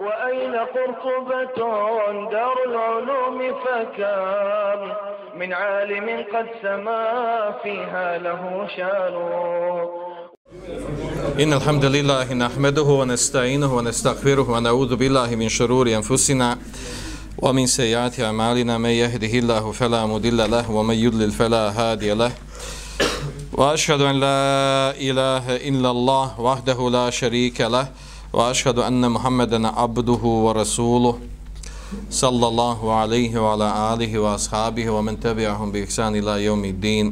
وأين قرطبة دار العلوم فكم من عالم قد سما فيها له شان. إن الحمد لله نحمده ونستعينه ونستغفره ونعوذ بالله من شرور أنفسنا ومن سيئات أعمالنا. من يهده الله فلا مضل له ومن يضلل فلا هادي له. وأشهد أن لا إله إلا الله وحده لا شريك له. وأشهد أن محمدا عبده ورسوله صلى الله عليه وعلى آله وأصحابه ومن تبعهم بإحسان إلى يوم الدين.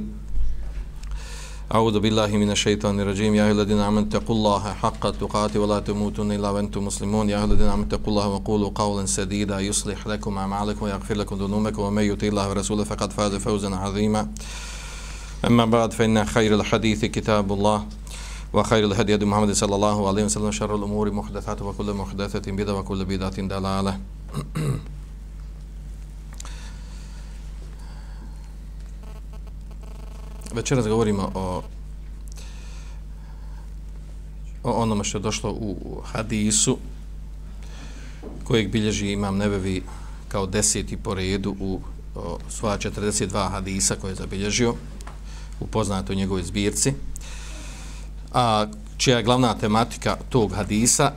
أعوذ بالله من الشيطان الرجيم. يا أيها الذين آمنوا اتقوا الله حق تقاته ولا تموتن إلا وأنتم مسلمون. يا أيها الذين آمنوا اتقوا الله وقولوا قولا سديدا يصلح لكم أعمالكم ويغفر لكم ذنوبكم. ومن يطع الله ورسوله فقد فاز فوزا عظيما. أما بعد فإن خير الحديث كتاب الله. وخير الهدي هدي محمد صلى الله عليه وسلم شر الأمور محدثاتها وكل محدثة بدعة وكل بدعة دلالة Večeras govorimo o o onome što je došlo u hadisu kojeg bilježi imam nebevi kao deseti po redu u o, svoja 42 hadisa koje je zabilježio u poznatoj njegovoj zbirci a čija je glavna tematika tog hadisa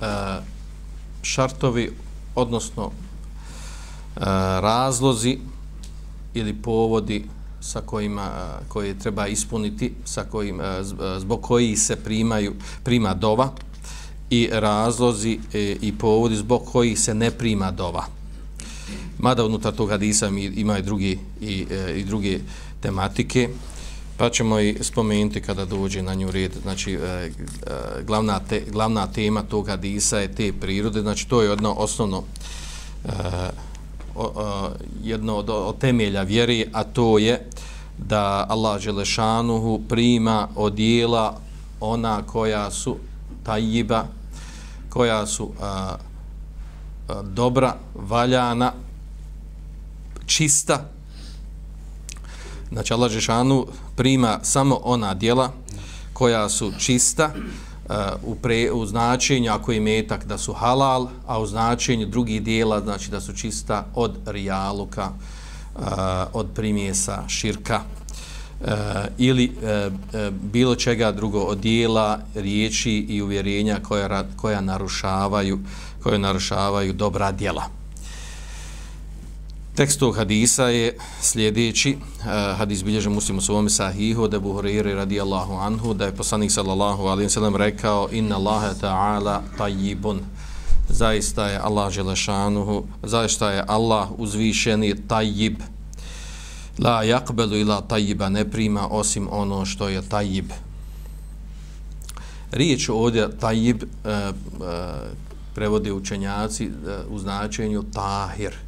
e, šartovi odnosno e, razlozi ili povodi sa kojima koje treba ispuniti sa kojim e, e, zbog koji se primaju prima dova i razlozi e, i povodi zbog koji se ne prima dova. Mada unutar tog hadisa ima i drugi i, e, i druge tematike pa ćemo i spomenuti kada dođe na nju red znači e, e, glavna, te, glavna tema tog hadisa je te prirode znači to je jedno osnovno e, o, o, jedno od, od temelja vjeri, a to je da Allah Želešanuhu prima od dijela ona koja su tajiba, koja su a, a, dobra, valjana, čista. Znači Allah Žešanu prima samo ona dijela koja su čista, eh, u, pre, u značenju ako je metak da su halal, a u značenju drugih dijela znači da su čista od rijaluka, eh, od primjesa, širka eh, ili bilo čega drugo od dijela, riječi i uvjerenja koja, koja narušavaju koje narušavaju dobra djela. Tekst tog hadisa je sljedeći. Uh, hadis bilježe muslim u svom sahihu da buhuriri radijallahu anhu da je poslanik sallallahu alaihi sallam rekao inna Allahe ta'ala tajibun zaista je Allah želešanuhu zaista je Allah uzvišeni tajib la jakbelu ila tajiba ne prima osim ono što je tajib riječ ovdje tajib uh, eh, uh, eh, prevode učenjaci uh, u značenju tahir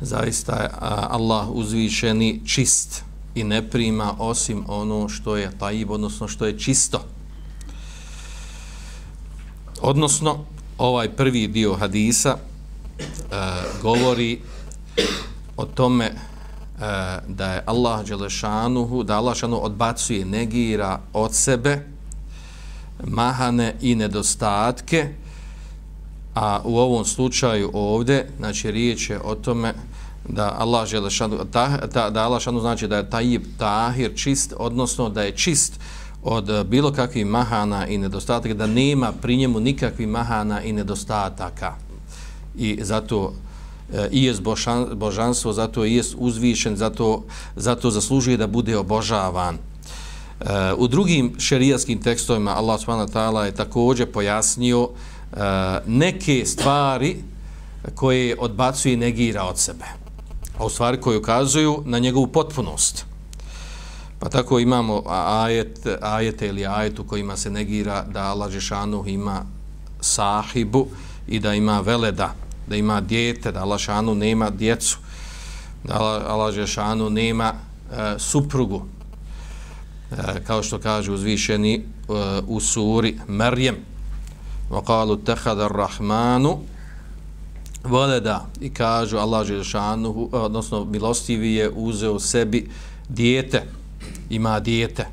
zaista je Allah uzvišeni čist i ne prima osim ono što je tajib, odnosno što je čisto. Odnosno, ovaj prvi dio hadisa e, govori o tome e, da je Allah Đelešanuhu, da Allah Đelešanuhu odbacuje, negira od sebe mahane i nedostatke, A u ovom slučaju ovdje, znači riječ je o tome da Allah Želešanu, ta, ta, da Allah Želešanu znači da je tajib tahir čist, odnosno da je čist od bilo kakvih mahana i nedostataka, da nema pri njemu nikakvih mahana i nedostataka. I zato e, i je božanstvo, zato je uzvišen, zato, zato zaslužuje da bude obožavan. E, u drugim šerijaskim tekstovima Allah subhanahu wa ta'ala je također pojasnio uh, Eh, neke stvari koje odbacuje i negira od sebe. A u stvari koje ukazuju na njegovu potpunost. Pa tako imamo ajet, ajete ili ajetu kojima se negira da Allah Žešanu ima sahibu i da ima veleda, da ima dijete, da Allah Žešanu nema djecu, da Allah Žešanu nema e, suprugu. E, kao što kaže uzvišeni e, u suri Merjem, وقالوا اتخذ الرحمن ولدا i kažu Allah dželešanu odnosno milostivi je uzeo sebi dijete ima dijete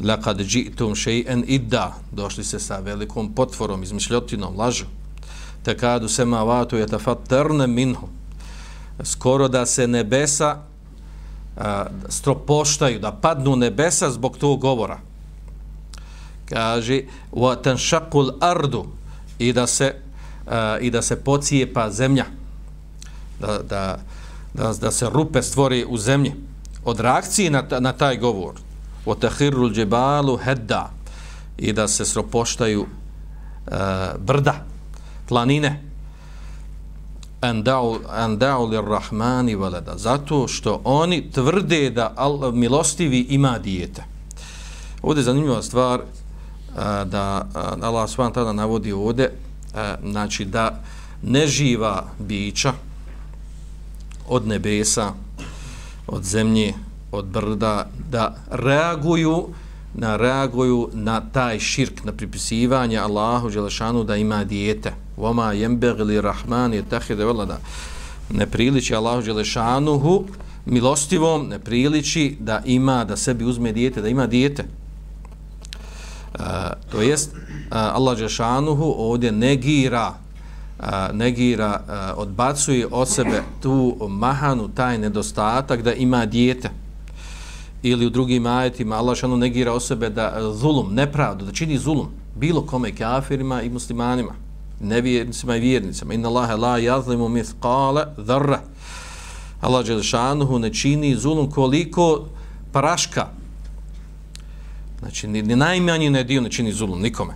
laqad ji'tum shay'an idda došli se sa velikom potvorom izmišljotinom lažu takadu samawatu yatafattarna minhu skoro da se nebesa a, stropoštaju da padnu nebesa zbog tog govora kaže wa tanshaqul ardu i da se uh, i da se pocijepa zemlja. Da, da, da, da se rupe stvori u zemlji. Od reakcije na, na taj govor. O tahirrul jibalu hadda i da se sropoštaju uh, brda, planine. Andau lir rahmani walada zato što oni tvrde da al, milostivi ima dijete. Ovdje je zanimljiva stvar da Allah svan tada navodi ovdje znači da neživa bića od nebesa od zemlje od brda da reaguju na reaguju na taj širk na pripisivanje Allahu dželešanu da ima dijete voma yembegli rahman je tahide velada. ne priliči Allahu Đelešanuhu milostivom ne priliči da ima da sebi uzme dijete da ima dijete uh, to jest uh, Allah Đešanuhu ovdje negira uh, negira uh, odbacuje od sebe tu mahanu taj nedostatak da ima dijete ili u drugim ajetima Allah šanu negira o sebe da zulum, nepravdu, da čini zulum bilo kome kafirima i muslimanima, nevjernicima i vjernicima. Inna Allahe la jazlimu mithqala dharra. Allah Đelešanuhu ne čini zulum koliko praška. Znači, ni, ni najmanji ne dio ne čini zulum nikome.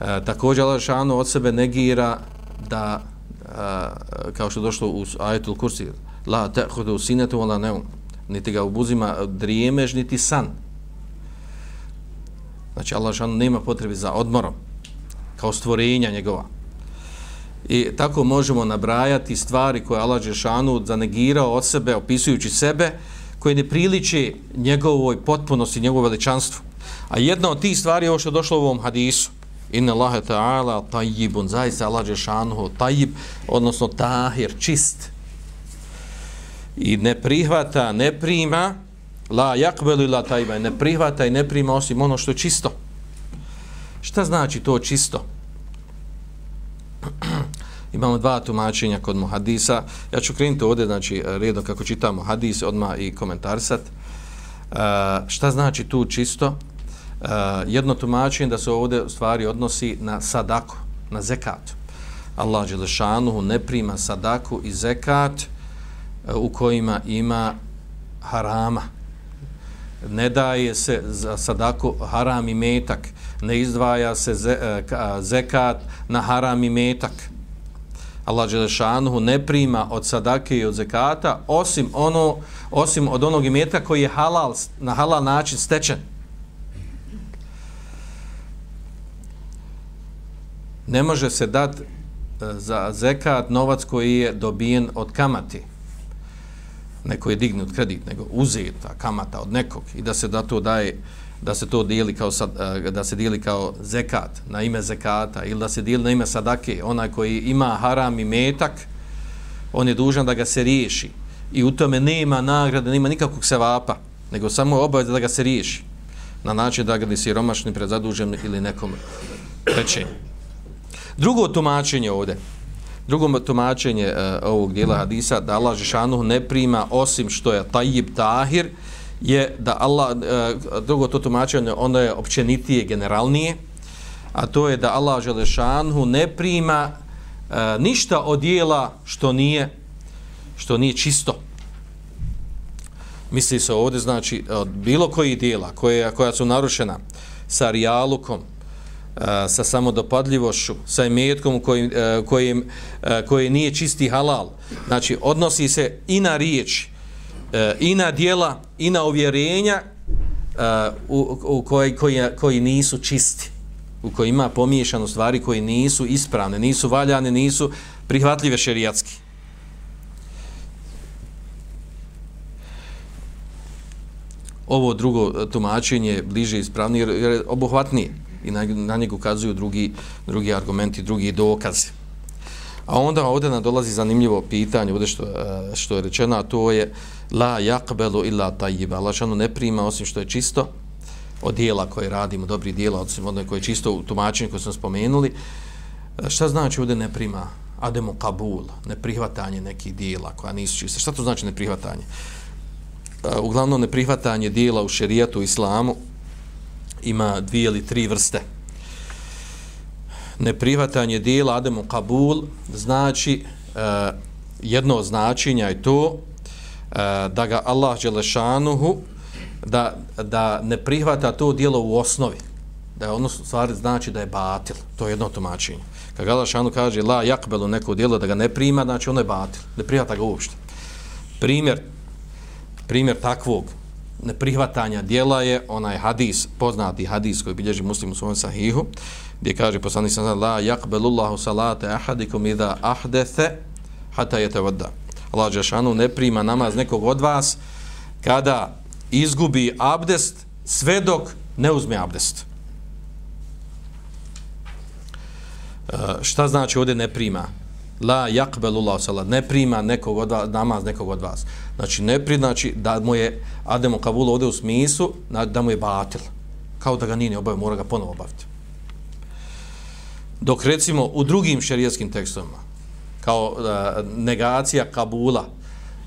E, također Allah od sebe negira da, e, kao što je došlo u ajetul kursi, la te'hudu sinetu ala neum, niti ga obuzima drijemež, niti san. Znači, Allah nema potrebe za odmorom, kao stvorenja njegova. I tako možemo nabrajati stvari koje Allah Žešanu zanegirao od sebe, opisujući sebe, koje ne priliče njegovoj potpunosti, njegovu veličanstvu. A jedna od tih stvari je ovo što je došlo u ovom hadisu. Inna Allahe ta'ala tajibun, zaista Allah Žešanhu tajib, odnosno tahir, čist i ne prihvata, ne prima la jakbelu la tajba, ne prihvata i ne prima osim ono što je čisto. Šta znači to čisto? Imamo dva tumačenja kod muhadisa. Ja ću krenuti ovdje, znači, redom kako čitamo hadis, odma i komentarsat. Uh, e, šta znači tu čisto? Uh, jedno tumačenje da se ovdje stvari odnosi na sadaku, na zekat. Allah Đelešanuhu ne prima sadaku i zekat, e, u kojima ima harama. Ne daje se za sadaku haram i metak. Ne izdvaja se zekat na haram i metak. Allah Đelešanuhu ne prima od sadake i od zekata osim, ono, osim od onog imeta koji je halal, na halal način stečen. Ne može se dati e, za zekat novac koji je dobijen od kamati neko je dignut kredit, nego uzeta kamata od nekog i da se da to daje da se to dijeli kao sad, eh, da se dijeli kao zekat na ime zekata ili da se dijeli na ime sadake, onaj koji ima haram i metak, on je dužan da ga se riješi. I u tome nema nagrade, nema nikakvog sevapa, nego samo obaveza da ga se riješi. Na način da ga ni siromašni prezadužen ili nekom trećem Drugo tumačenje ovdje, Drugo tumačenje uh, ovog dijela hadisa da Allah Žešanu ne prima osim što je tajib tahir je da Allah, e, drugo to tumačenje ono je općenitije, generalnije a to je da Allah Želešanhu ne prima e, ništa od dijela što nije što nije čisto misli se ovdje znači od bilo koji dijela koje, koja su narušena sa rijalukom e, sa samodopadljivošću, sa imetkom kojim, kojim, koji nije čisti halal. Znači, odnosi se i na riječ, i na dijela, i na uvjerenja e, u, u koji, koji, koji nisu čisti, u koji ima pomiješano stvari koji nisu ispravne, nisu valjane, nisu prihvatljive šerijatski. Ovo drugo e, tumačenje bliže ispravnije, jer je obuhvatnije i na, na njegu ukazuju drugi, drugi argumenti, drugi dokazi. A onda ovdje nam dolazi zanimljivo pitanje, ovdje što, e, što je rečeno, a to je la yaqbalu illa tayyiba. Allah šanu ne prima osim što je čisto od dijela koje radimo, dobri dijela, osim od koje je čisto u tumačenju koje smo spomenuli. Šta znači ovdje ne prima? Ademu kabul, neprihvatanje nekih dijela koja nisu čiste. Šta to znači neprihvatanje? Uglavnom, neprihvatanje dijela u šerijatu u islamu ima dvije ili tri vrste. Neprihvatanje dijela Ademu kabul znači jedno značenje je to Eh, da ga Allah Đelešanuhu da, da ne prihvata to dijelo u osnovi. Da je ono stvari znači da je batil. To je jedno tumačenje. Kad Allah Đelešanu kaže la jakbelu neko dijelo da ga ne prima, znači ono je batil. Ne prihvata ga uopšte. Primjer, primjer takvog neprihvatanja dijela je onaj hadis, poznati hadis koji bilježi muslim u svojom sahihu, gdje kaže poslani sam la Allahu salate ahadikum idha ahdatha hatta yatawadda. Allah Đešanu ne prima namaz nekog od vas kada izgubi abdest sve dok ne uzme abdest. E, šta znači ovdje ne prima? La yakbelu Allah salat, ne prima nekog od vas, namaz nekog od vas. Znači, ne pri, znači, da mu je Ademo Kabul ovdje u smisu, da mu je batil. Kao da ga nije obavio, mora ga ponovo obaviti. Dok recimo u drugim šerijetskim tekstovima, kao uh, negacija Kabula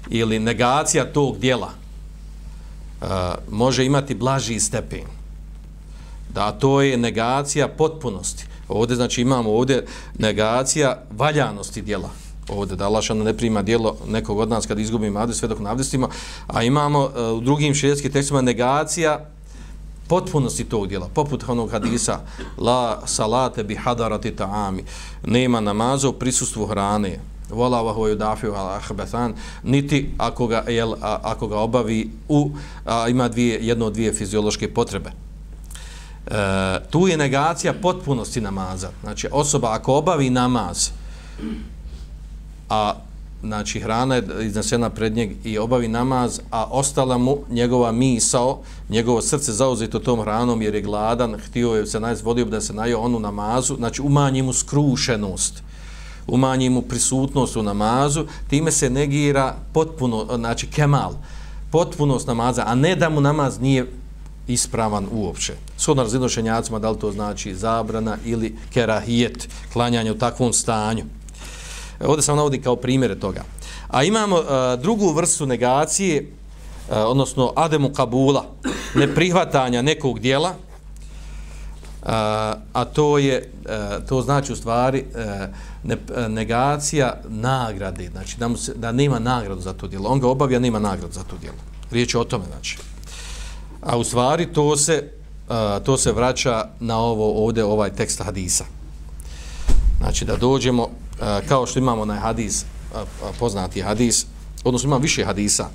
ili negacija tog dijela uh, e, može imati blaži stepen. Da to je negacija potpunosti. Ovdje znači imamo ovdje negacija valjanosti dijela. Ovdje da Allah ne prima dijelo nekog od nas kad izgubimo adres sve dok navdestimo, a imamo uh, u drugim šerijetskim tekstovima negacija potpunosti tog dijela, poput onog hadisa la salate bi hadarati ta'ami, nema namaza u prisustvu hrane, vola wa huwa yudafiu al akhbathan. Niti ako ga jel, a, ako ga obavi u a, ima dvije jedno od dvije fiziološke potrebe. E, tu je negacija potpunosti namaza. Znači osoba ako obavi namaz a znači hrana je iznesena pred njeg i obavi namaz, a ostala mu njegova misao, njegovo srce zauzeto tom hranom jer je gladan, htio je se najz, vodio da se najo onu namazu, znači umanji mu skrušenost, umanji mu prisutnost u namazu, time se negira potpuno, znači kemal, potpunost namaza, a ne da mu namaz nije ispravan uopće. Shodno razinošenjacima, da li to znači zabrana ili kerahijet, klanjanje u takvom stanju. Ovdje sam navodim kao primjere toga. A imamo a, drugu vrstu negacije, a, odnosno ademu kabula, neprihvatanja nekog dijela, a, a to je, a, to znači u stvari a, ne, a, negacija nagrade, znači da, mu se, da nema nagradu za to dijelo. On ga obavija, nema nagradu za to dijelo. Riječ je o tome, znači. A u stvari to se, a, to se vraća na ovo ovdje, ovaj tekst hadisa. Znači da dođemo E, kao što imamo na hadis, poznati hadis, odnosno imam više hadisa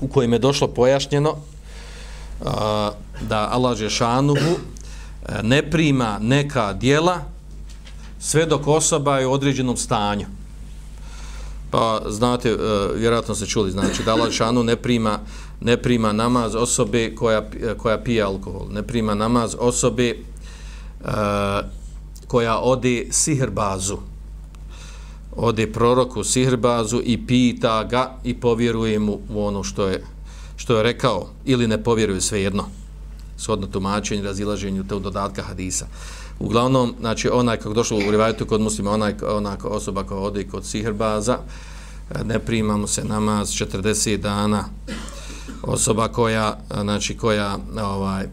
u kojem je došlo pojašnjeno e, da Allah Žešanuhu e, ne prima neka dijela sve dok osoba je u određenom stanju. Pa znate, vjerojatno se čuli, znači da Allah Žešanuhu ne prima, ne prima namaz osobe koja, koja pije alkohol, ne prima namaz osobe koja ode sihrbazu, ode proroku Sihrbazu i pita ga i povjeruje mu u ono što je, što je rekao ili ne povjeruje svejedno shodno tumačenju, razilaženju te dodatka hadisa. Uglavnom, znači, onaj kako došlo u rivajetu kod muslima, onaj, onako osoba koja ode kod Sihrbaza, ne primamo se namaz 40 dana. Osoba koja, znači, koja ovaj,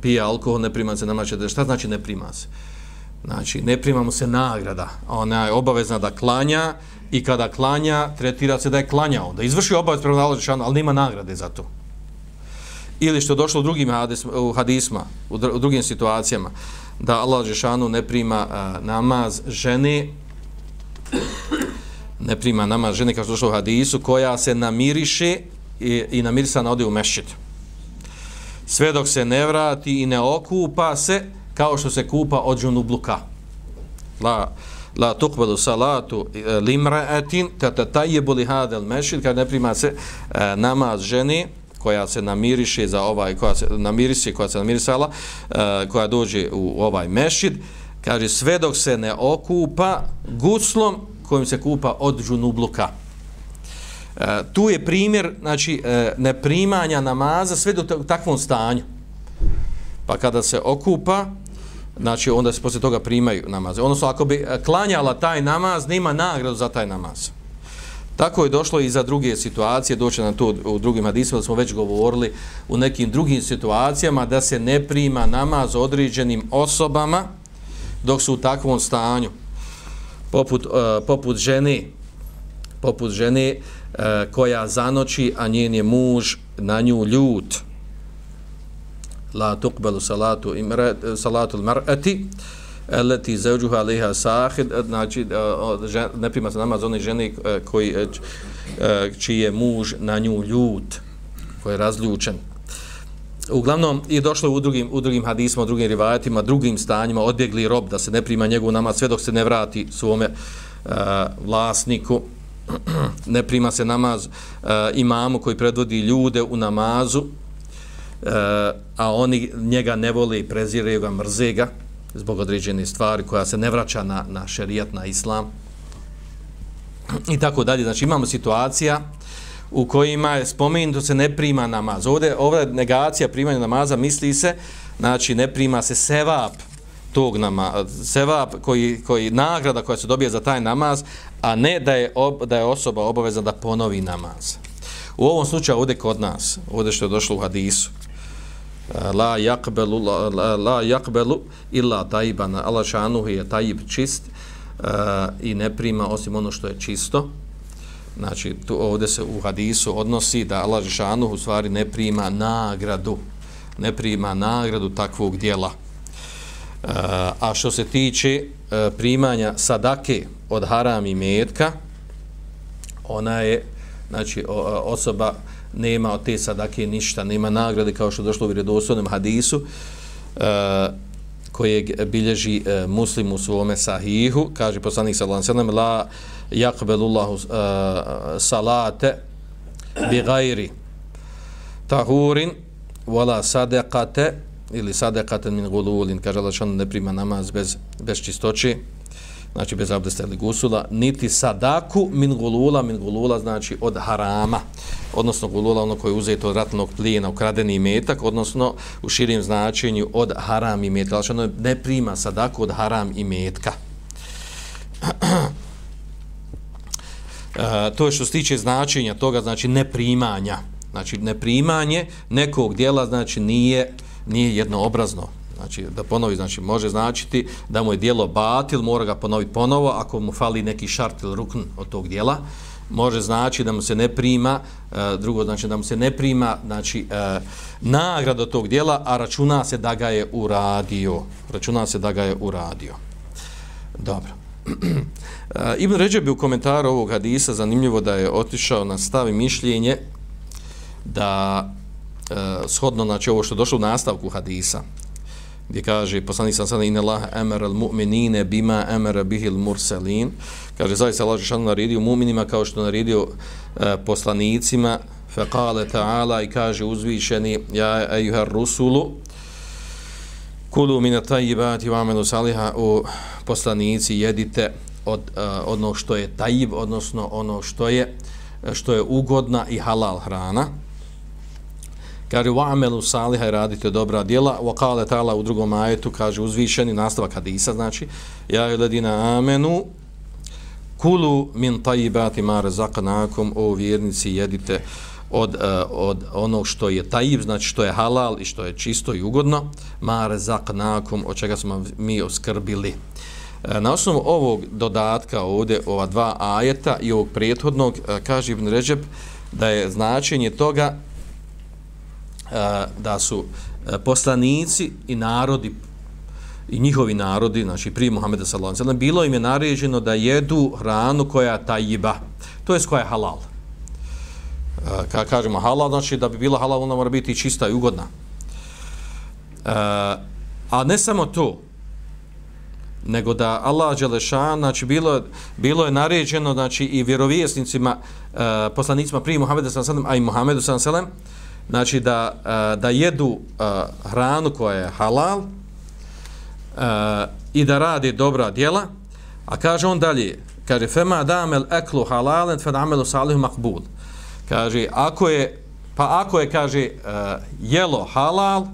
pije alkohol, ne prima se namaz 40 Šta znači ne prima se? Znači, ne primamo se nagrada. Ona je obavezna da klanja i kada klanja, tretira se da je klanjao. Da izvrši obavez prema naložešanu, ali nema nagrade za to. Ili što je došlo u drugim hadisma, u hadisma, u, dr u drugim situacijama, da Allah Žešanu ne prima a, namaz žene, ne prima namaz žene, kao što došlo u hadisu, koja se namiriše i, i namirisana ode u mešćit. Sve dok se ne vrati i ne okupa se, kao što se kupa od džunubluka. La, la tukbelu salatu e, limra'atin tatatajebu li hadel mešid, kad ne prima se e, namaz ženi, koja se namiriše za ovaj, koja se namiriše, koja se namirisala, e, koja dođe u ovaj mešid, kaže sve dok se ne okupa guslom kojim se kupa od džunubluka. E, tu je primjer znači, e, neprimanja namaza sve do takvom stanju. Pa kada se okupa, znači onda se poslije toga primaju namaze. Odnosno, ako bi e, klanjala taj namaz, nema nagradu za taj namaz. Tako je došlo i za druge situacije, doće na to u drugim hadisima, da smo već govorili u nekim drugim situacijama da se ne prima namaz određenim osobama dok su u takvom stanju. Poput, uh, poput žene, poput žene uh, koja zanoći, a njen je muž na nju ljut. La tuqbalu salatu, imrat salatu mar'ati, allati zawjuha alayha sahid, znači e, ne prima se namaz onih žene koji, e, e, čiji je muž na nju ljut, koji je razljučen. Uglavnom, je došlo u drugim, u drugim hadisma, u drugim rivajatima, drugim stanjima, odbjegli rob da se ne prima njegov namaz sve dok se ne vrati svome uh, vlasniku. ne prima se namaz uh, imamu koji predvodi ljude u namazu, Eh, a oni njega ne vole i preziraju ga, mrze ga zbog određene stvari koja se ne vraća na, na šerijat, na islam i tako dalje. Znači imamo situacija u kojima je spomenuto se ne prima namaz. Ovdje, ovdje negacija primanja namaza misli se, znači ne prima se sevap tog nama, sevap koji, koji nagrada koja se dobije za taj namaz, a ne da je, ob, da je osoba obavezna da ponovi namaz. U ovom slučaju ovdje kod nas, ovdje što je došlo u hadisu, la yaqbalu la, la yaqbalu illa tayyiban Allah šanuhu je tayyib čist uh, i ne prima osim ono što je čisto. Znači tu ovdje se u hadisu odnosi da Allah šanuhu u stvari ne prima nagradu ne prima nagradu takvog dijela uh, e, a što se tiče uh, primanja sadake od haram i metka ona je znači osoba nema od te sadake ništa, nema nagrade kao što je došlo u vjerodostojnom hadisu e, uh, koje bilježi e, muslim u svome sahihu, kaže poslanik sallallahu alejhi ve sellem la yaqbalullahu e, salate bi ghairi tahurin wala sadaqate ili sadaqatan min gululin kaže Allah ne prima namaz bez, bez čistoće znači bez abdesta ili gusula, niti sadaku min gulula, min gulula znači od harama, odnosno gulula ono koje je uzeto od ratnog plijena, ukradeni metak, odnosno u širim značenju od haram i metka, znači ono ne prima sadaku od haram i metka. E, to je što se tiče značenja toga, znači neprimanja. Znači neprimanje nekog dijela znači nije, nije jednoobrazno. Znači, da ponovi, znači, može značiti da mu je dijelo batil, mora ga ponoviti ponovo, ako mu fali neki šart ili rukn od tog dijela, može znači da mu se ne prima, e, drugo znači da mu se ne prima, znači, e, nagrada od tog dijela, a računa se da ga je uradio. Računa se da ga je uradio. Dobro. E, Ibn Ređe bi u komentaru ovog hadisa zanimljivo da je otišao na stavi mišljenje da uh, shodno, znači, ovo što je došlo u nastavku hadisa, gdje kaže poslanik sam sada inna Allah amara al mu'minine bima amara bihi al mursalin kaže zaista Allah je naredio mu'minima kao što naredio e, poslanicima. Fa ta'ala i kaže uzvišeni ja ejuhar rusulu kulu min at-tayyibati wa'malu saliha. U poslanici jedite od uh, ono što je tajib odnosno ono što je što je ugodna i halal hrana. Kaže, wa amelu saliha i radite dobra djela. Wa kale ta'ala u drugom ajetu, kaže, uzvišeni, nastavak hadisa, znači, ja i ledina amenu, kulu min tajibati ma razakanakum, o vjernici, jedite od, uh, od onog što je tajib, znači što je halal i što je čisto i ugodno, ma razakanakum, od čega smo mi oskrbili. E, na osnovu ovog dodatka ovdje, ova dva ajeta i ovog prethodnog, e, kaže Ibn Ređeb, da je značenje toga E, da su e, poslanici i narodi i njihovi narodi, znači prije Muhammeda sallallahu alejhi ve sellem, bilo im je naređeno da jedu hranu koja je tajiba, to jest koja je halal. E, ka kažemo halal, znači da bi bila halal, ona mora biti čista i ugodna. A ne samo to, nego da Allah Đelešan, znači bilo, bilo je naređeno znači, i vjerovjesnicima, poslanicima prije Muhammeda sallallahu alejhi ve sellem, a i Muhammedu sallallahu alejhi ve sellem, znači da, e, da jedu e, hranu koja je halal, e, i da rade dobra djela, a kaže on dalje, kaže, fema damel eklu halalen, fe damelu salihu makbul. Kaže, ako je, pa ako je, kaže, uh, jelo halal,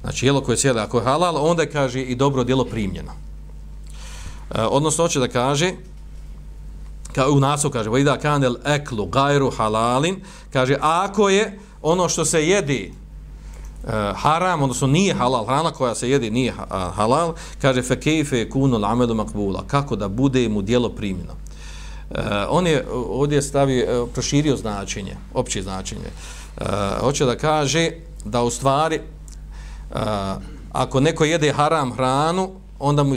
znači jelo koje sjede, ako je halal, onda je, kaže, i dobro djelo primljeno. Uh, odnosno, hoće da kaže, kao u nasu kaže, vajda kanel eklu gajru halalin, kaže, ako je ono što se jedi uh, haram, odnosno nije halal, hrana koja se jedi nije halal, kaže, fekeife kunul kunu makbula, kako da bude mu dijelo primjeno. Uh, on je ovdje stavio, uh, proširio značenje, opće značenje. Uh, hoće da kaže da u stvari uh, ako neko jede haram hranu, onda mu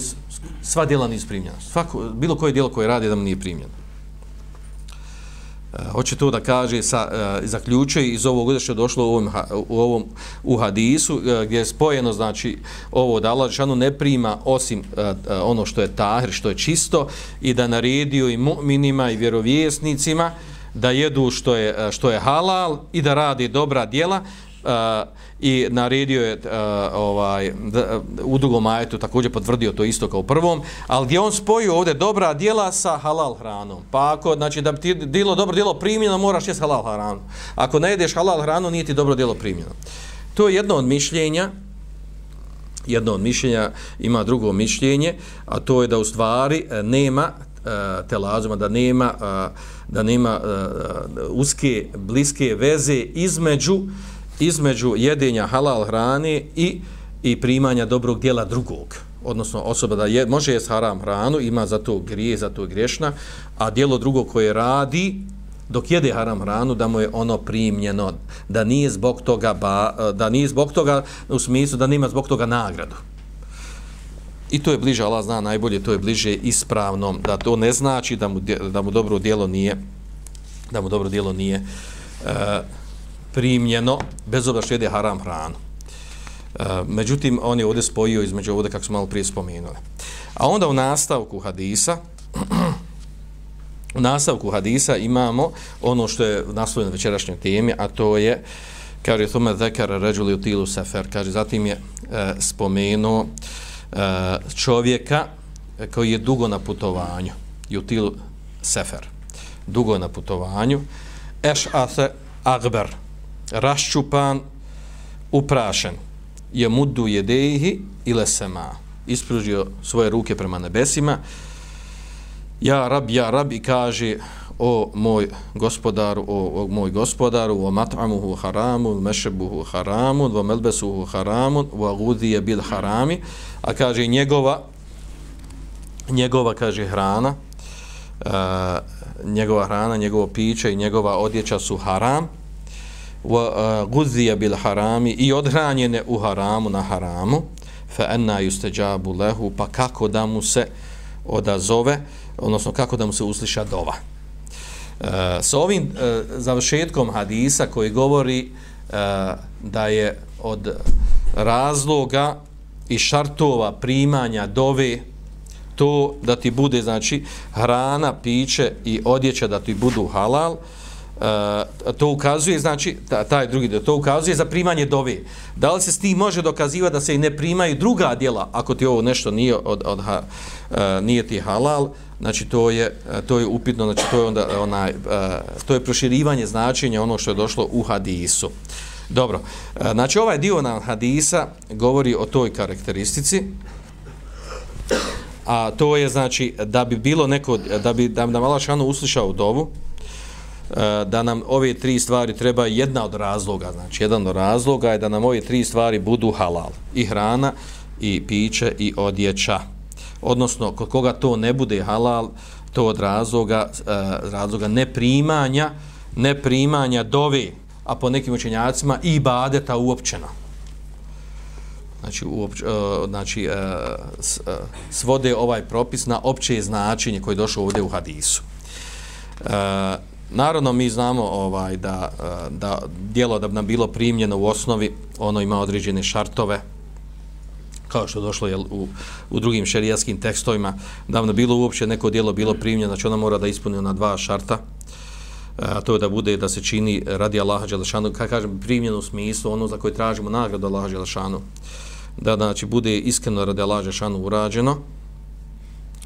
sva djela nije primljena. Svako, bilo koje djelo koje radi da mu nije primljeno. Eh, hoće to da kaže sa uh, zaključuje iz ovog što je došlo u ovom u ovom u hadisu uh, gdje je spojeno znači ovo da Allah Žešanu ne prima osim uh, uh, ono što je tahir što je čisto i da naredio i mu'minima i vjerovjesnicima da jedu što je što je halal i da radi dobra djela uh, i naredio je uh, ovaj da, e, u drugom ajetu također potvrdio to isto kao u prvom, ali gdje on spojio ovdje dobra djela sa halal hranom. Pa ako znači da ti dilo dobro djelo primljeno, moraš jesti halal hranu. Ako ne jedeš halal hranu, nije ti dobro djelo primljeno. To je jedno od mišljenja jedno od mišljenja ima drugo mišljenje, a to je da u stvari e, nema telazuma, da nema, da nema uske, bliske veze između između jedenja halal hrane i i primanja dobrog dijela drugog. Odnosno, osoba da je, može jest haram hranu, ima za to grije, za to griješna, a dijelo drugo koje radi, dok jede haram hranu, da mu je ono primljeno, da nije zbog toga, ba, da nije zbog toga, u smislu da nima zbog toga nagradu. I to je bliže, Allah zna najbolje, to je bliže ispravnom, da to ne znači da mu, da mu dobro dijelo nije, da mu dobro dijelo nije, uh, primljeno, bez obzira što jede haram hranu. E, međutim, on je ovdje spojio između ovdje, kako smo malo prije spominuli. A onda u nastavku hadisa, u nastavku hadisa imamo ono što je naslovljeno na večerašnjoj temi, a to je, kaže, tome zekar ređuli u tilu sefer, kaže, zatim je e, spomenuo e, čovjeka koji je dugo na putovanju, yutilu safar sefer, dugo na putovanju, eš ase agber, raščupan, uprašen, je mudu jedeji ile sema, ispružio svoje ruke prema nebesima, ja rab, ja rab, i kaže, o moj gospodaru, o, o moj gospodaru, o mat'amuhu haramun, mešebuhu haramun, o melbesuhu haramun, o gudije bil harami, a kaže njegova, njegova, kaže, hrana, uh, njegova hrana, njegovo piće i njegova odjeća su haram, wa guzija bil harami i odhranjene u haramu na haramu. Fa anna yustajabu lahu pa kako da mu se odazove odnosno kako da mu se usliša dova. E, sa ovim e, završetkom hadisa koji govori e, da je od razloga i šartova primanja dove to da ti bude znači hrana, piće i odjeća da ti budu halal Uh, Eh, to ukazuje, znači, taj drugi dio, to ukazuje za primanje dove. Da li se s tim može dokazivati da se i ne primaju druga djela, ako ti ovo nešto nije, od, od, ha, eh, nije ti halal, znači to je, eh, to je upitno, znači to je onda onaj, to je proširivanje značenja ono što je došlo u hadisu. Dobro, znači ovaj dio na hadisa govori o toj karakteristici, a to je znači da bi bilo neko, da bi da, da Malašanu uslišao dovu, Eh, da nam ove tri stvari treba jedna od razloga, znači jedan od razloga je da nam ove tri stvari budu halal. I hrana, i piće, i odjeća. Odnosno, kod koga to ne bude halal, to od razloga, eh, razloga neprimanja, neprimanja dove, a po nekim učenjacima i badeta uopćeno. Znači, uopć, eh, znači s, svode ovaj propis na opće značenje koje je došlo ovdje u hadisu. Naravno, mi znamo ovaj da, eh, da dijelo da bi nam bilo primljeno u osnovi, ono ima određene šartove, kao što je došlo je u, u drugim šerijaskim tekstovima, da bi bilo uopće neko dijelo bilo primljeno, znači ono mora da ispuni na dva šarta, eh, a to je da bude da se čini radi Allaha Đelešanu, kada kažem primljeno u smislu, ono za koje tražimo nagradu Allaha Đelešanu, da znači bude iskreno radi Allaha Đelešanu urađeno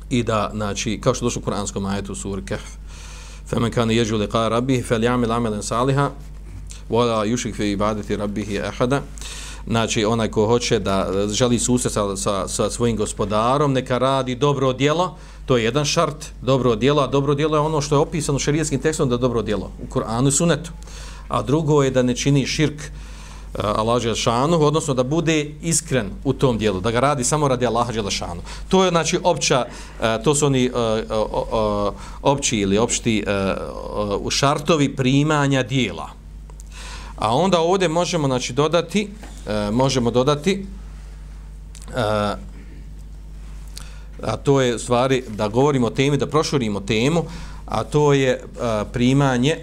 i da znači kao što došlo u kuranskom ajetu suri Kehf, faman kana يرجو لقاء rabbih falyamal amalan salihan ولا yushrik fi ibadati rabbih ahada znači onaj ko hoće da e, želi susret sa, sa, sa svojim gospodarom neka radi dobro djelo. To je jedan šart dobro djelo a dobro djelo je ono što je opisano šerijskim tekstom da je dobro djelo u Kur'anu i Sunnetu. A drugo je da ne čini širk Eh, Allah Đelšanu, odnosno da bude iskren u tom dijelu, da ga radi samo radi Allah Đelšanu. To je znači opća, eh, to su oni eh, opći ili opšti u šartovi primanja dijela. A onda ovdje možemo znači dodati, možemo dodati a to je stvari da govorimo o temi, da prošurimo temu, a to je primanje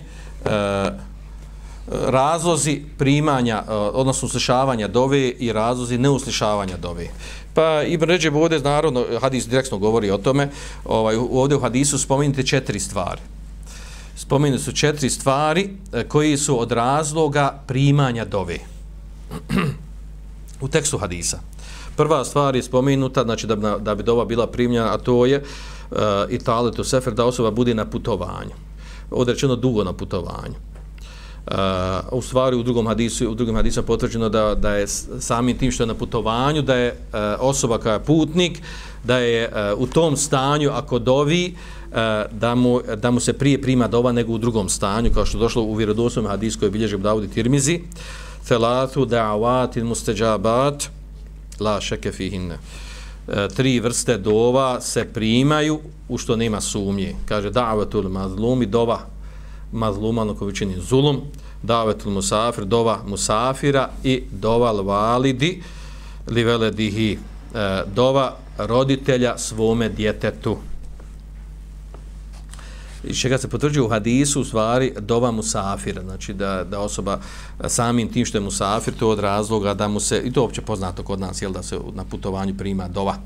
razlozi primanja, e, odnosno uslišavanja dove i razlozi neuslišavanja dove. Pa Ibn Ređeb ovdje, naravno, hadis direktno govori o tome, ovaj, ovdje u hadisu spominjete četiri stvari. Spominjene su četiri stvari e, koji su od razloga primanja dove. u tekstu hadisa. Prva stvar je spomenuta, znači da bi, da bi dova bila primljena, a to je e, uh, italetu sefer, da osoba bude na putovanju. Odrečeno dugo na putovanju. Uh, u stvari u drugom hadisu u drugom hadisu potvrđeno da da je samim tim što je na putovanju da je uh, osoba koja je putnik da je uh, u tom stanju ako dovi uh, da mu da mu se prije prima dova nego u drugom stanju kao što došlo u vjerodostojnom hadisu koji bilježi Davud Tirmizi thalathu da'awat mustajabat la shakka fihin tri vrste dova se primaju u što nema sumnje. Kaže da'watul mazlumi dova mazluman koji čini zulum, davetul musafir, dova musafira i dova validi li veledihi, e, dova roditelja svome djetetu. I čega se potvrđuje u hadisu, u stvari, dova musafira, znači da, da osoba e, samim tim što je musafir, to od razloga da mu se, i to je opće poznato kod nas, jel da se na putovanju prima dova.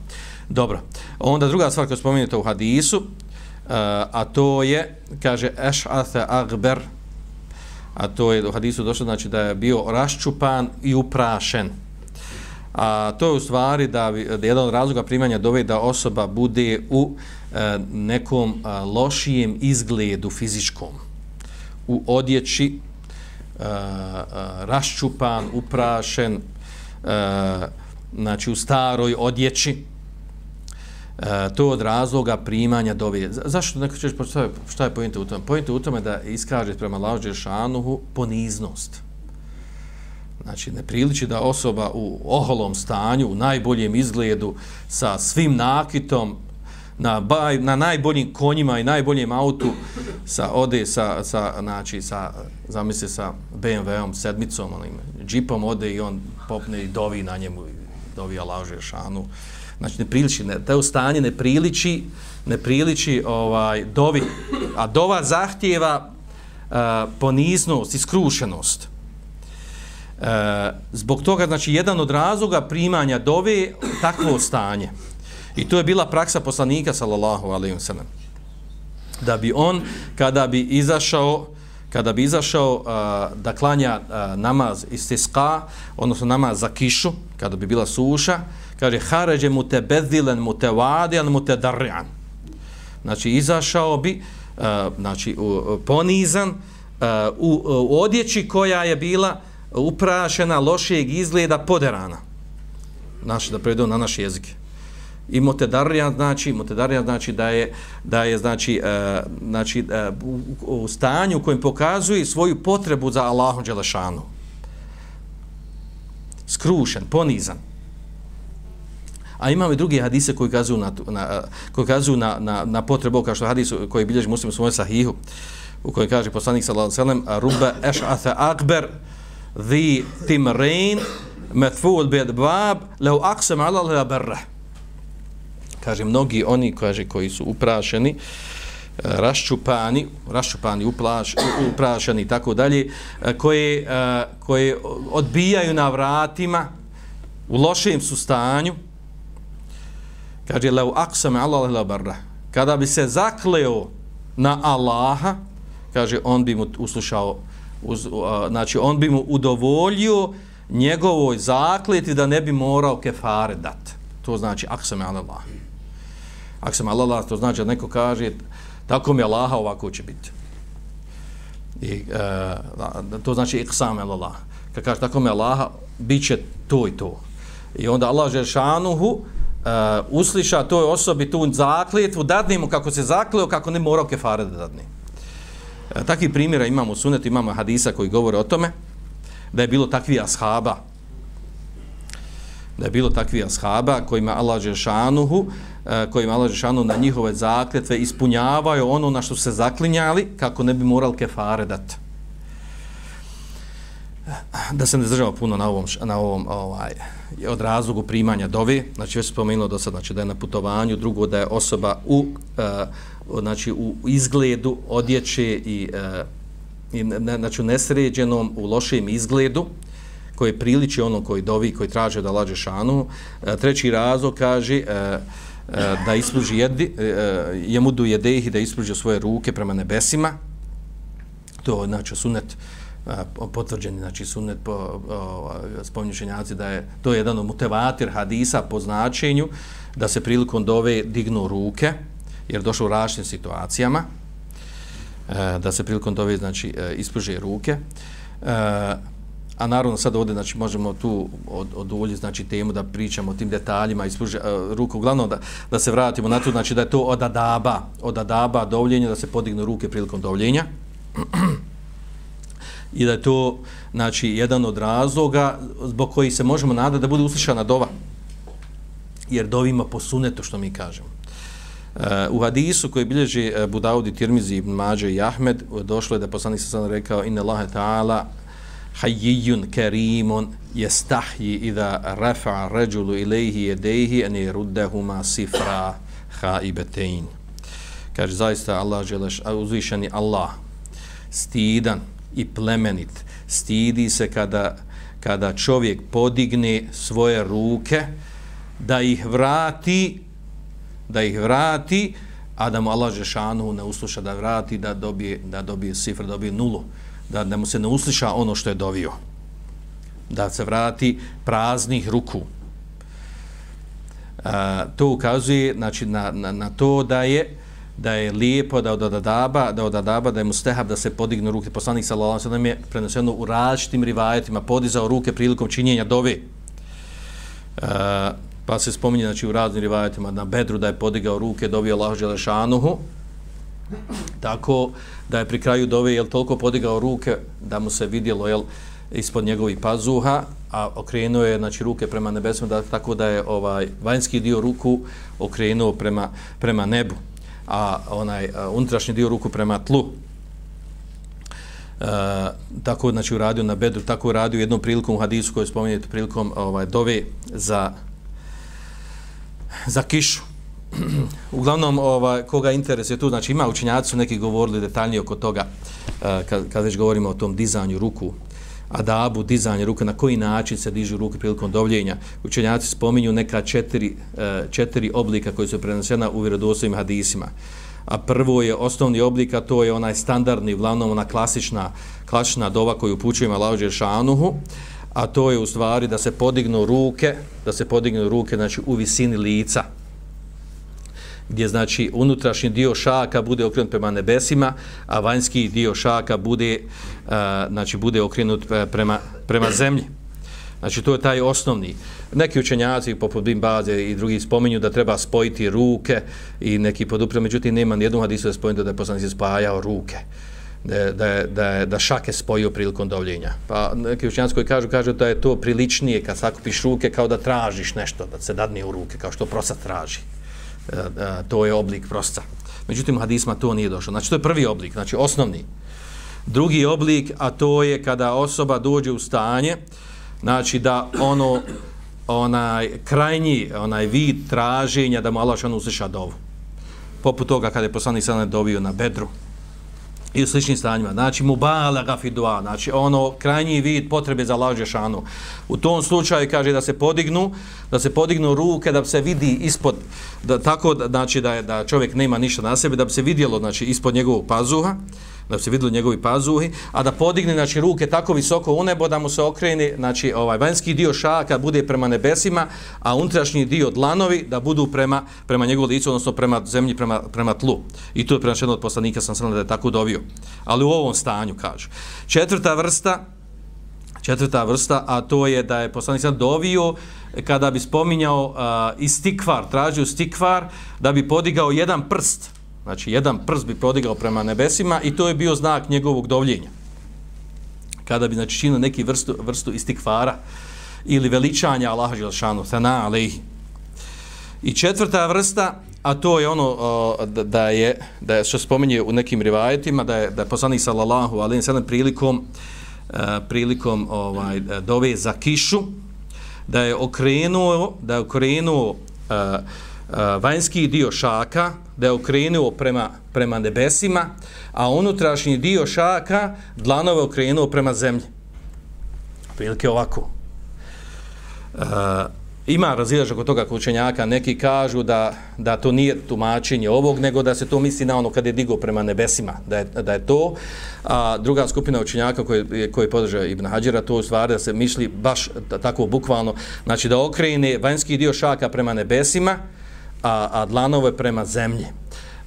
Dobro. Onda druga stvar koju spominjete u hadisu, a to je, kaže, eš'atha agber, a to je u hadisu došlo, znači da je bio raščupan i uprašen. A to je u stvari da, da jedan od razloga primanja dove da osoba bude u e, nekom a, lošijem izgledu fizičkom. U odjeći, a, a, raščupan, uprašen, a, znači u staroj odjeći, E, to od razloga primanja dove. Zašto neko ćeš postaviti, šta je pojenta u tome? Pojenta u tome da iskaže prema lađe šanuhu poniznost. Znači, ne priliči da osoba u oholom stanju, u najboljem izgledu, sa svim nakitom, na, baj, na najboljim konjima i najboljem autu, sa ode sa, sa, znači, sa, zamisli sa BMW-om, sedmicom, onim, džipom ode i on popne i dovi na njemu, dovi lađe šanu znači ne priliči, ne, to stanje ne priliči, ne priliči ovaj, dovi, a dova zahtjeva uh, poniznost, iskrušenost. Uh, e, zbog toga, znači, jedan od razloga primanja dove takvo stanje. I to je bila praksa poslanika, sallallahu alaihi wa sallam. Da bi on, kada bi izašao, kada bi izašao uh, da klanja uh, namaz istiska, odnosno namaz za kišu, kada bi bila suša, uh, kaže haređe mu te bezilen mu te vadijan mu te darjan. Znači, izašao bi, uh, znači, uh, ponizan uh, u, u odjeći koja je bila uprašena lošijeg izgleda poderana. Znači, da prevedu na naš jezik. I mutedarjan znači, mutedarjan znači da je, da je znači, uh, znači uh, u, u stanju u kojem pokazuje svoju potrebu za Allahom Đelešanu. Skrušen, ponizan. A imamo i drugi hadise koji kazuju na, na, koji kazuju na, na, na potrebu, kao što hadis koji bilježi muslim u svojom sahihu, u kojem kaže poslanik sallallahu alaihi sallam, sellem rubba ash'atha akbar dhi timrain matful bid bab leu aksem ala Allah barra. Kaže mnogi oni kaže koji su uprašeni eh, raščupani raščupani uplaš, uprašeni i tako dalje eh, koji koji eh, odbijaju na vratima u lošem su stanju kaže lau aksam Allah la barra kada bi se zakleo na Allaha kaže on bi mu uslušao uz, uh, znači on bi mu udovoljio njegovoj zakleti da ne bi morao kefare dat. To znači aksam Allah. Aksam Allah, to znači da neko kaže tako mi Allaha ovako će biti. I, uh, to znači iksam Allah. Kad kaže tako mi Allaha, bit će to i to. I onda Allah Žešanuhu uh, usliša toj osobi tu zakljetvu, dadne mu kako se zakleo, kako ne morao kefare da dadne. Uh, takvi primjera imamo u sunetu, imamo hadisa koji govore o tome, da je bilo takvi ashaba, da je bilo takvi ashaba kojima Allah Žešanuhu, uh, kojima Allah Žešanuhu na njihove zakljetve ispunjavaju ono na što se zaklinjali, kako ne bi moral kefare dati da se ne zdržava puno na ovom, na ovom ovaj, od razlogu primanja dove, znači već spomenuo do sad, znači da je na putovanju, drugo da je osoba u, uh, znači, u izgledu odjeće i, uh, i ne, znači u nesređenom, u lošem izgledu, koji priliči ono koji dovi, koji traže da lađe šanu. Uh, treći razlog kaže uh, uh, da ispruži jedi, uh, jemu du jedehi, da ispruži svoje ruke prema nebesima. To je, znači, sunet uh, potvrđeni znači sunnet po spominjušenjaci da je to je jedan od mutevatir hadisa po značenju da se prilikom dove dignu ruke jer došlo u različitim situacijama e, da se prilikom dove znači e, ispruže ruke. E, a naravno sad ovdje znači možemo tu od od znači temu da pričamo o tim detaljima ispruže ruku. Uglavnom da, da se vratimo na to znači da je to od adaba od adaba dovljenja da se podignu ruke prilikom dovljenja i da je to znači jedan od razloga zbog koji se možemo nadati da bude uslišana dova. Jer dovima po sunetu što mi kažemo. Uh, u hadisu koji bilježi e, uh, Budaudi, Tirmizi, Ibn Mađe i Ahmed došlo je da poslanik sa sada rekao inna Allahe ta'ala hayyun karimun yastahyi idha rafa'a rajulu ilayhi yadayhi an yuruddahuma sifra khaibatayn kaže zaista Allah želeš uzvišeni Allah stidan i plemenit. Stidi se kada, kada čovjek podigne svoje ruke da ih vrati da ih vrati a da mu Allah Žešanu ne usluša da vrati da dobije, da dobije sifr, da dobije nulu da, da mu se ne usliša ono što je dovio da se vrati praznih ruku a, to ukazuje znači, na, na, na to da je da je lijepo da od adaba, da od adaba, da je mustehab da se podignu ruke. Poslanik sallallahu alejhi ve sellem je preneseno u različitim rivajetima podizao ruke prilikom činjenja dove. E, pa se spominje znači u raznim rivajetima na Bedru da je podigao ruke dovio Allahu dželešanuhu. Tako da je pri kraju dove je toliko podigao ruke da mu se vidjelo jel ispod njegovih pazuha, a okrenuo je znači ruke prema nebesima da tako da je ovaj vanjski dio ruku okrenuo prema prema nebu a onaj unutrašnji dio ruku prema tlu. E, tako znači uradio na bedru, tako uradio jednom prilikom u hadisu koju spominjete prilikom ovaj dove za za kišu. Uglavnom, ovaj, koga interesuje tu, znači ima učenjaci su neki govorili detaljnije oko toga, e, kad, kad već govorimo o tom dizanju ruku, adabu, dizanje ruke, na koji način se dižu ruke prilikom dovljenja. Učenjaci spominju neka četiri, e, četiri oblika koji su prenesena u vjerodostojnim hadisima. A prvo je osnovni oblik, a to je onaj standardni, uglavnom ona klasična, klasična dova koju upućujemo Allahudžer Šanuhu, a to je u stvari da se podignu ruke, da se podignu ruke znači, u visini lica, gdje znači unutrašnji dio šaka bude okrenut prema nebesima, a vanjski dio šaka bude e, znači bude okrenut e, prema prema zemlji. Znači to je taj osnovni. Neki učenjaci poput Bin Baze i drugi spominju da treba spojiti ruke i neki podupre, međutim nema nijednog hadisu da spomenuo da je poslanik spajao ruke. Da, da, da, da šake spojio prilikom dovljenja. Pa neki učenjaci koji kažu, kažu da je to priličnije kad sakupiš ruke kao da tražiš nešto, da se dadne u ruke, kao što prosa traži. E, e, to je oblik prosca. Međutim, u hadisma to nije došlo. Znači, to je prvi oblik, znači osnovni. Drugi oblik, a to je kada osoba dođe u stanje, znači da ono, onaj krajnji, onaj vid traženja da mu Allah šanu usliša dovu. Poput toga kada je poslanik sada dovio na bedru, i u sličnim stanjima. Znači, mubala gafidua, znači ono krajnji vid potrebe za lađe šanu. U tom slučaju kaže da se podignu, da se podignu ruke, da se vidi ispod, da, tako znači da, da čovjek nema ništa na sebi, da bi se vidjelo znači, ispod njegovog pazuha, da se vidjeli njegovi pazuhi, a da podigne znači, ruke tako visoko u nebo da mu se okrene znači, ovaj vanjski dio šaka bude prema nebesima, a unutrašnji dio dlanovi da budu prema, prema njegovu licu, odnosno prema zemlji, prema, prema tlu. I to je prema od poslanika sam sam da je tako dovio. Ali u ovom stanju, kaže. Četvrta vrsta, četvrta vrsta, a to je da je poslanik sam dovio kada bi spominjao uh, istikvar, tražio istikvar, da bi podigao jedan prst, znači jedan prst bi prodigao prema nebesima i to je bio znak njegovog dovljenja. Kada bi znači činio neki vrstu, vrstu istikvara ili veličanja Allaha Želšanu, sana alaihi. I četvrta vrsta, a to je ono o, da je, da je što spominje u nekim rivajetima, da je, da je poslanik sallallahu alaihi sallam prilikom, e, prilikom ovaj, dove za kišu, da je okrenuo, da je okrenuo uh, Eh, vanjski dio šaka, da je okrenuo prema, prema nebesima, a unutrašnji dio šaka dlanove okrenuo prema zemlji. Prilike ovako. Uh, ima razilaž oko toga kućenjaka, neki kažu da, da to nije tumačenje ovog, nego da se to misli na ono kad je digo prema nebesima, da je, da je to. A druga skupina učenjaka koji, koji podržava Ibn Hađira, to u stvari da se misli baš tako bukvalno, znači da okrene vanjski dio šaka prema nebesima, a, a dlanove prema zemlji.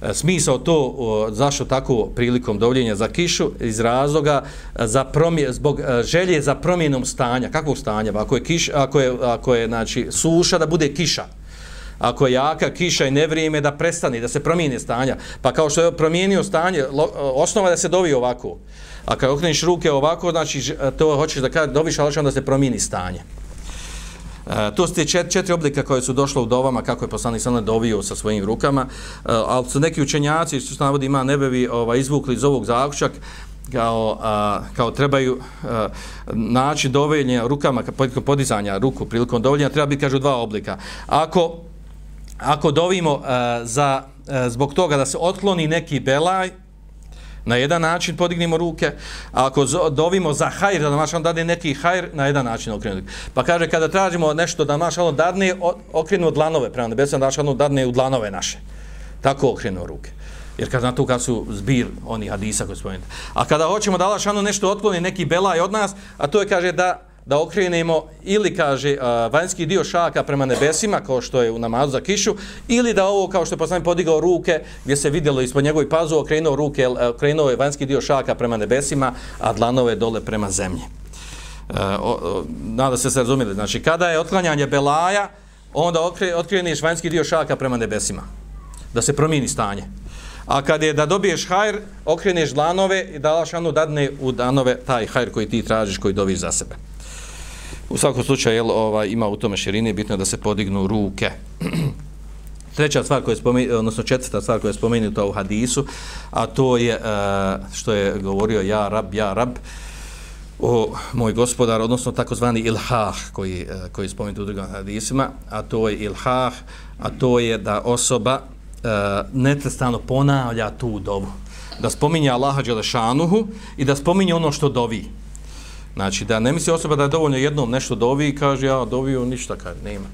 E, smisao to zašto tako prilikom dovljenja za kišu? Iz razloga e, za promje, zbog e, želje za promjenom stanja. Kakvog stanja? Pa ako je kiš ako je ako je znači suša da bude kiša. Ako je jaka kiša i nevrijeme da prestane da se promijeni stanja. Pa kao što je promijenio stanje e, osnova da se dovi ovako. A kad okreneš ruke ovako znači e, to hoćeš da kada doviš ali da se promijeni stanje. E, to su te čet, četiri oblika koje su došle u dovama, kako je poslanik sallam dovio sa svojim rukama, e, ali su neki učenjaci, što se navodi ima nebevi, ovaj, izvukli iz ovog zakušak, kao, a, kao trebaju e, a, naći doveljenja rukama, prilikom podizanja ruku, prilikom dovoljenja, treba biti, kažu, dva oblika. Ako, ako dovimo a, za, a, zbog toga da se otkloni neki belaj, Na jedan način podignimo ruke, a ako dovimo za hajr, da naš on dade neki hajr, na jedan način okrenemo. Pa kaže, kada tražimo nešto da naš on dadne, okrenu dlanove prema nebesa, da naš on dadne u dlanove naše. Tako okrenu ruke. Jer kad na to kad su zbir oni hadisa koji spomenuti. A kada hoćemo da Allah nešto otkloni, neki belaj od nas, a to je kaže da da okrenemo ili kaže uh, vanjski dio šaka prema nebesima kao što je u namazu za kišu ili da ovo kao što je poslanik podigao ruke gdje se vidjelo ispod njegovih pazu okrenuo ruke e, okrenuo je vanjski dio šaka prema nebesima a dlanove dole prema zemlji. Uh, o, o, nada se se razumijeli znači kada je otklanjanje belaja onda okre, okreniš vanjski dio šaka prema nebesima da se promijeni stanje. A kad je da dobiješ hajr okreneš dlanove i dalaš anu dadne u danove taj hajr koji ti tražiš koji dobiš za sebe. U svakom slučaju jel, ovaj, ima u tome širine, bitno da se podignu ruke. Treća stvar koja je spomenuta, odnosno četvrta stvar koja je spomenuta u hadisu, a to je uh, što je govorio ja rab, ja rab, o moj gospodar, odnosno takozvani ilhah koji, uh, koji je spomenut u drugim hadisima, a to je ilhah, a to je da osoba eh, uh, netrestano ponavlja tu dovu. Da spominje Allaha Đelešanuhu i da spominje ono što dovi. Znači, da ne misli osoba da je dovoljno jednom nešto dovi i kaže, ja dovio ništa, kaže, nema.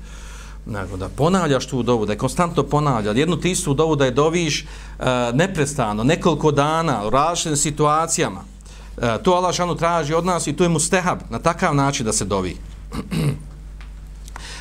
Nego da ponavljaš tu dovu, da je konstantno ponavlja, jednu ti istu dovu da je doviš uh, neprestano, nekoliko dana, u različitim situacijama. Uh, to Allah šanu traži od nas i to je mu stehab, na takav način da se dovi.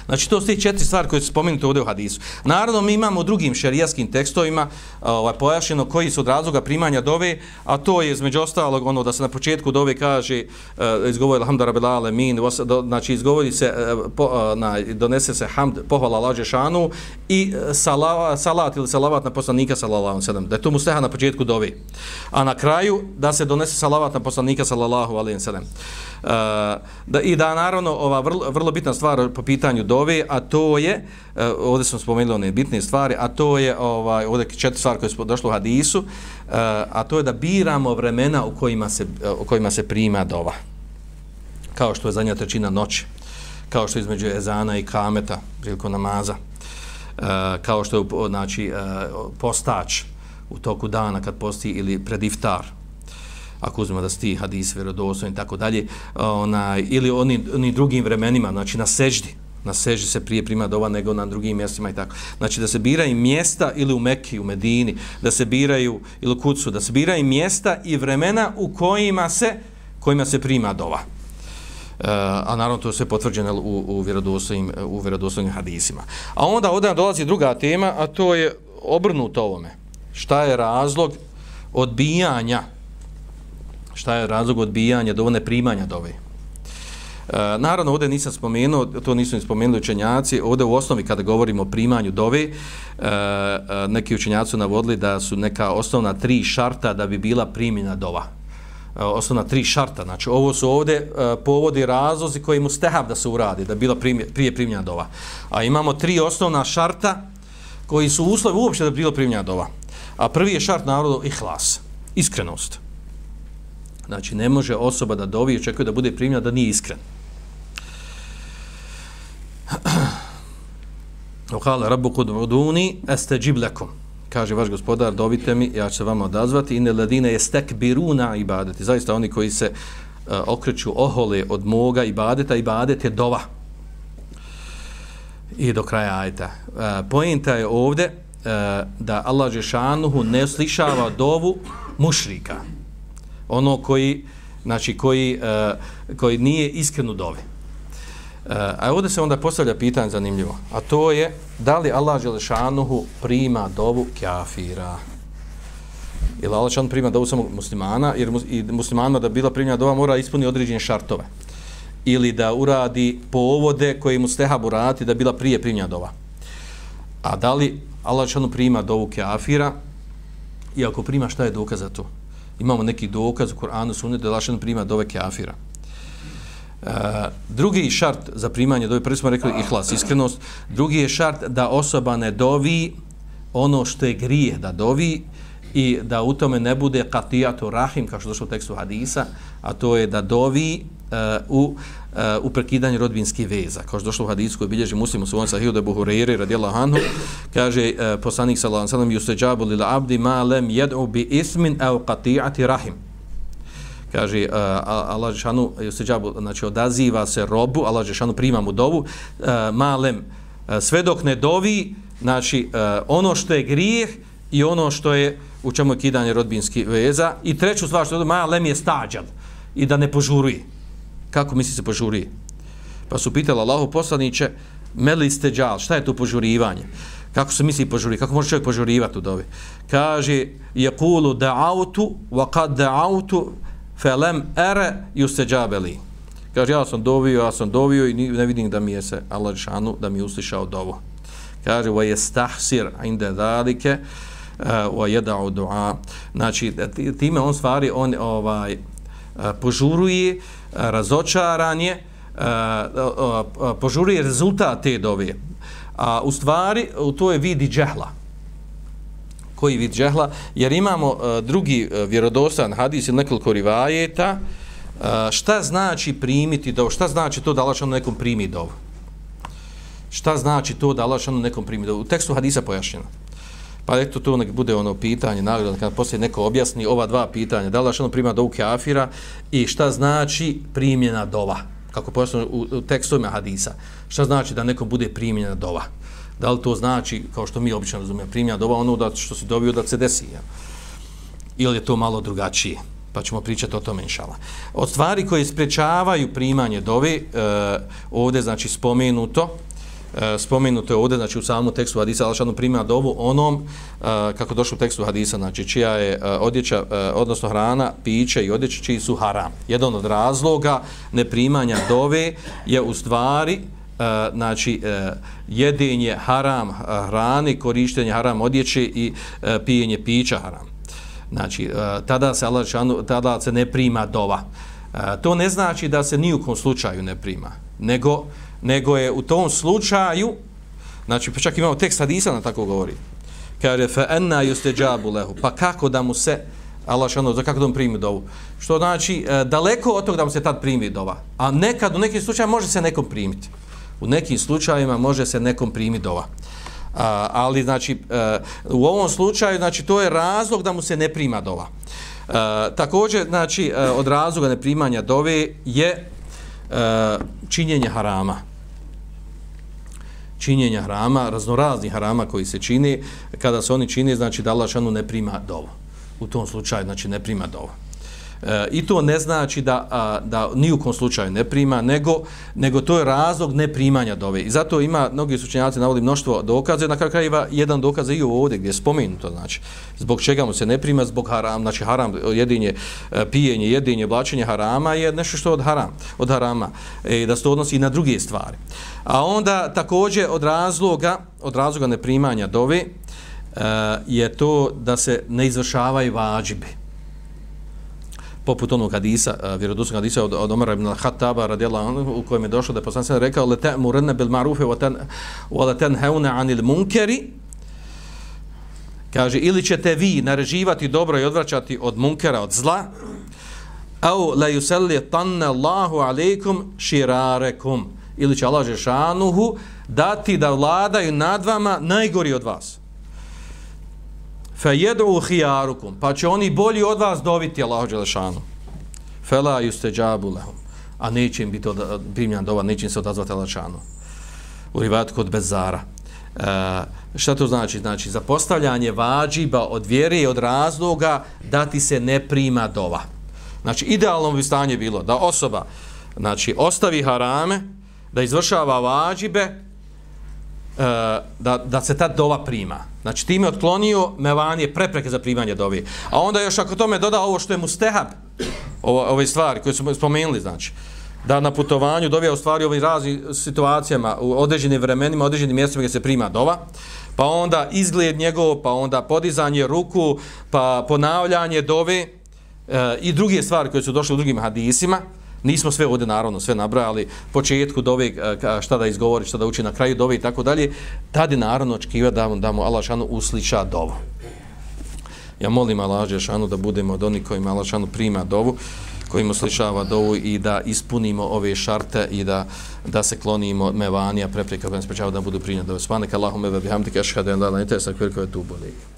Znači, to su te četiri stvari koje su spomenute ovdje u hadisu. Naravno, mi imamo u drugim šerijaskim tekstovima ovaj, pojašnjeno koji su od razloga primanja dove, a to je između ostalog ono da se na početku dove kaže uh, izgovori alhamdulillah min, znači izgovori se, uh, po, uh, na, donese se hamd, pohvala lađe šanu i e, sala, salat ili salavat na poslanika sallallahu sallam, da je to musteha na početku dove. A na kraju da se donese salavat na poslanika sallallahu alejhi ve Uh, da, I da naravno ova vrlo, vrlo bitna stvar po pitanju dove, a to je, uh, ovdje smo spomenuli one bitne stvari, a to je ovaj, ovdje četiri stvari koje su došle u hadisu, uh, a to je da biramo vremena u kojima se, uh, u kojima se prima dova. Kao što je zadnja trećina noći, kao što je između ezana i kameta prilikom namaza, uh, kao što je znači, uh, postač u toku dana kad posti ili pred iftar, ako uzmemo da sti hadis vjerodostojan i tako dalje, ona ili oni oni drugim vremenima, znači na seždi, na seži se prije prima dova nego na drugim mjestima i tako. Znači da se biraju mjesta ili u Mekiji, u Medini, da se biraju ili u Kucu, da se biraju mjesta i vremena u kojima se kojima se prima dova. Uh, a naravno to je sve potvrđeno u, u, vjerodostojnim, u vjerodostojnim hadisima. A onda ovdje dolazi druga tema, a to je obrnuto ovome. Šta je razlog odbijanja šta je razlog odbijanja do ne primanja dove. E, naravno, ovdje nisam spomenuo, to nisu ni spomenuli učenjaci, ovdje u osnovi kada govorimo o primanju dove, e, e, neki učenjaci su navodili da su neka osnovna tri šarta da bi bila primjena dova. E, osnovna tri šarta, znači ovo su ovdje e, povodi razlozi koji mu stehab da se uradi, da bi bila primje, prije primljena dova. A imamo tri osnovna šarta koji su uslovi uopšte da bi bila primljena dova. A prvi je šart narodu ihlas, iskrenost. Znači, ne može osoba da dovi i očekuje da bude primljena da nije iskren. Okale, rabu kod voduni, este džiblekom. Kaže vaš gospodar, dovite mi, ja ću se vama odazvati. Ine ledine je stek biruna ibadeti. Zaista oni koji se uh, okreću ohole od moga ibadeta, ibadet je dova. I do kraja ajta. Eh, uh, pojenta je ovde uh, da Allah Žešanuhu ne slišava dovu mušrika ono koji znači koji uh, koji nije iskreno dovi. Uh, a ovdje se onda postavlja pitanje zanimljivo, a to je da li Allah Želešanuhu prima dovu kafira? Jer Allah Želešanuhu prima dovu samo muslimana, jer mus, i muslimanima da bila primljena dova mora ispuniti određene šartove. Ili da uradi povode koje mu stehab urati da bila prije primljena dova. A da li Allah Želešanuhu prima dovu kafira? I ako prima, šta je dokaz za to? Imamo neki dokaz u Koranu sunnet da lašan prima dove kafira. Uh, drugi šart za primanje dove, prvi smo rekli ihlas, iskrenost, drugi je šart da osoba ne dovi ono što je grije da dovi i da u tome ne bude katijatu rahim, kao što došlo u tekstu hadisa, a to je da dovi Eh, u, uh, u prekidanju rodbinskih veza. Kao što došlo u hadisu koji bilježi muslim u svojom sahiju da buhureyri radijallahu anhu, kaže uh, poslanik sallallahu sallam yustajabu lil abdi ma lem jed'u bi ismin au qati'ati rahim. Kaže uh, Allah Žešanu yustajabu, znači odaziva se robu, Allah Žešanu prima mu dovu, uh, ma lem, uh, sve dok ne dovi, znači uh, ono što je grijeh i ono što je u čemu je kidanje rodbinskih veza i treću stvar što je ma lem je stađan i da ne požuruje kako misli se požuri? Pa su pitali Allahu poslaniće, meli ste džal, šta je to požurivanje? Kako se misli požuri? Kako može čovjek požurivati u dovi? Kaže, je kulu da'autu, wa kad da'autu, felem ere ju džabeli. Kaže, ja sam dovio, ja sam dovio i ne vidim da mi je se Allah šanu, da mi je uslišao dovu. Kaže, wa je stahsir inde dalike, eh, wa je da'u du'a. Znači, time on stvari, on ovaj, požuruje, razočaranje, požuruje rezultat te dove. A u stvari, to je vidi džehla. Koji vid džehla? Jer imamo drugi vjerodostan hadis ili nekoliko rivajeta, šta znači primiti dovu? Šta znači to da Allah nekom primi dovu? Šta znači to da Allah nekom primi dovu? U tekstu hadisa pojašnjeno. Pa eto to nek bude ono pitanje, nagrada, kad poslije neko objasni ova dva pitanja, da li ono prima dovu kafira i šta znači primjena dova, kako pojasno u, u tekstovima hadisa, šta znači da neko bude primjena dova. Da li to znači, kao što mi obično razumijemo, primjena dova, ono da što si dobio da se desi, ja? ili je to malo drugačije, pa ćemo pričati o tome inšala. Od stvari koje sprečavaju primanje dove, e, ovdje znači spomenuto, E, spomenuto je ovdje, znači u samom tekstu hadisa, Allah šanu primjer dovu onom, e, kako došlo u tekstu hadisa, znači čija je e, odjeća, e, odnosno hrana, piće i odjeća čiji su haram. Jedan od razloga neprimanja dove je u stvari e, znači e, jedinje haram e, hrani, korištenje haram odjeće i e, pijenje pića haram. Znači, e, tada se Allah šanu, tada se ne prima dova. E, to ne znači da se ni u kom slučaju ne prima, nego nego je u tom slučaju, znači pa čak imamo tekst hadisa na tako govori, kaže fa anna yustajabu lahu, pa kako da mu se Allah šano, za kako da mu primi dovu. Što znači, e, daleko od toga da mu se tad primi dova. A nekad, u nekim slučajima, može se nekom primiti. U nekim slučajima može se nekom primiti dova. A, ali, znači, e, u ovom slučaju, znači, to je razlog da mu se ne prima dova. A, također, znači, e, od razloga neprimanja dove je a, činjenje harama činjenja harama, raznoraznih harama koji se čini, kada se oni čini, znači da Allah šanu ne prima dovo. U tom slučaju, znači ne prima dovo. E, I to ne znači da, a, da ni u kom slučaju ne prima, nego, nego to je razlog ne primanja dove. I zato ima, mnogi sučenjaci navodi mnoštvo dokaze, na kraju krajeva jedan dokaz i ovdje gdje je spomenuto, znači, zbog čega mu se ne prima, zbog haram, znači haram, jedinje, e, pijenje, jedinje, blačenje harama je nešto što od haram, od harama, e, da se to odnosi i na druge stvari. A onda također od razloga, od razloga neprimanja dove, uh, je to da se ne izvršavaju vađibi poput onog hadisa, uh, vjerodostojnog hadisa od, od Omara ibn al-Hattaba radijallahu anhu u kojem je došlo da je poslanik rekao la ta'muruna bil ma'rufi wa tan wa la tanhauna 'anil munkari. Kaže ili ćete vi nareživati dobro i odvraćati od munkera od zla au la yusalli tanna Allahu alaykum shirarekum ili će Allah Žešanuhu dati da vladaju nad vama najgori od vas. Fe jedu khiyarukum pa će oni bolji od vas doviti Žešanu. dželešanu la yustajabu lahum a neće im biti primljan dova neće im se odazvati Allahu u rivat kod bezara. E, šta to znači? Znači za postavljanje vađiba od vjere i od razloga da ti se ne prima dova. Znači idealno bi stanje bilo da osoba znači ostavi harame da izvršava vađibe Uh, da, da se ta dova prima. Znači, time je otklonio mevanije prepreke za primanje dovi. A onda još ako tome doda ovo što je mu stehab, ovo, ove stvari koje smo spomenuli, znači, da na putovanju dovija u stvari ovim raznim situacijama, u određenim vremenima, određenim mjestima gdje se prima dova, pa onda izgled njegov, pa onda podizanje ruku, pa ponavljanje dove e, i druge stvari koje su došle u drugim hadisima, Nismo sve ovdje naravno sve nabrali, početku dove šta da izgovori, šta da uči na kraju dove i tako dalje, tad je naravno očekiva da, da mu Allah šanu usliša dovu. Ja molim Allah šanu da budemo od onih kojima Allah šanu prima dovu, kojim uslišava dovu i da ispunimo ove šarte i da, da se klonimo mevanija, prepreka, da ne sprečava da budu primjene dove. Svanek Allahum ve bihamdike, ašhadu en la la intesak, veliko je tu bolje.